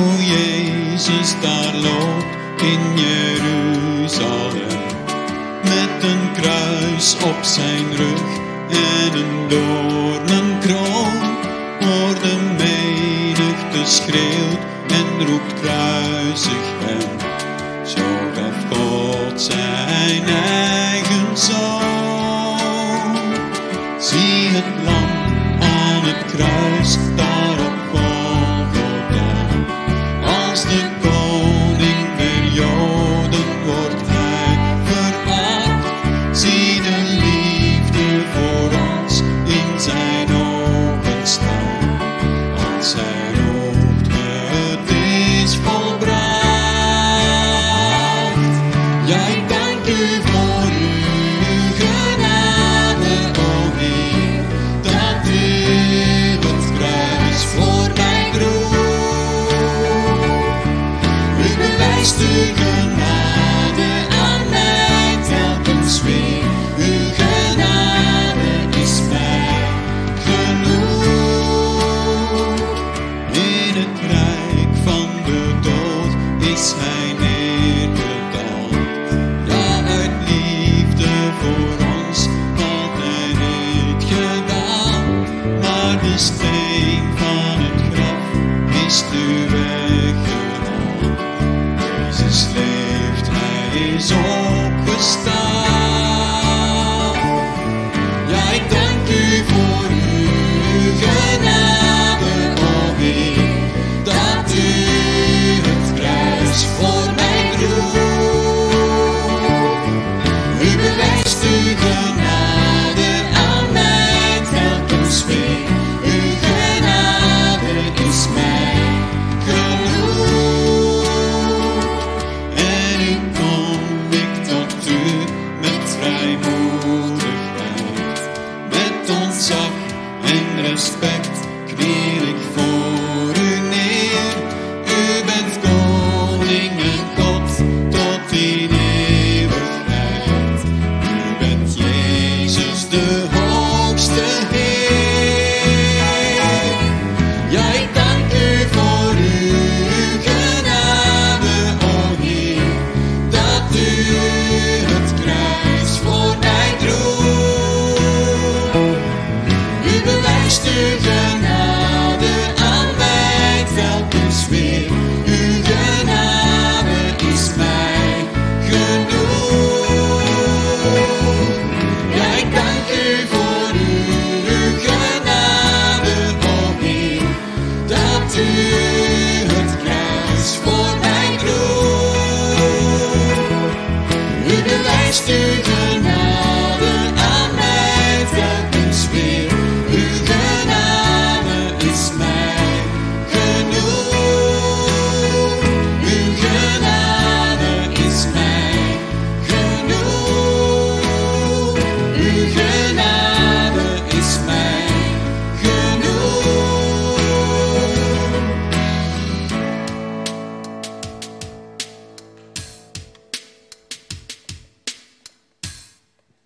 Jezus daar loopt in Jeruzalem. Met een kruis op zijn rug en een doornenkroon. Hoor de menigte schreeuwt en roept kruisig hem. Zo gaf God zijn eigen zoon. Zie het lam aan het kruis Uw genade aan mij, dat weer. Uw genade is mij genoeg. In het rijk van de dood is mijn eer gedaan. Ja, uit liefde voor ons, had Hij heet gedaan, maar dit. sterren. maison questa be 自。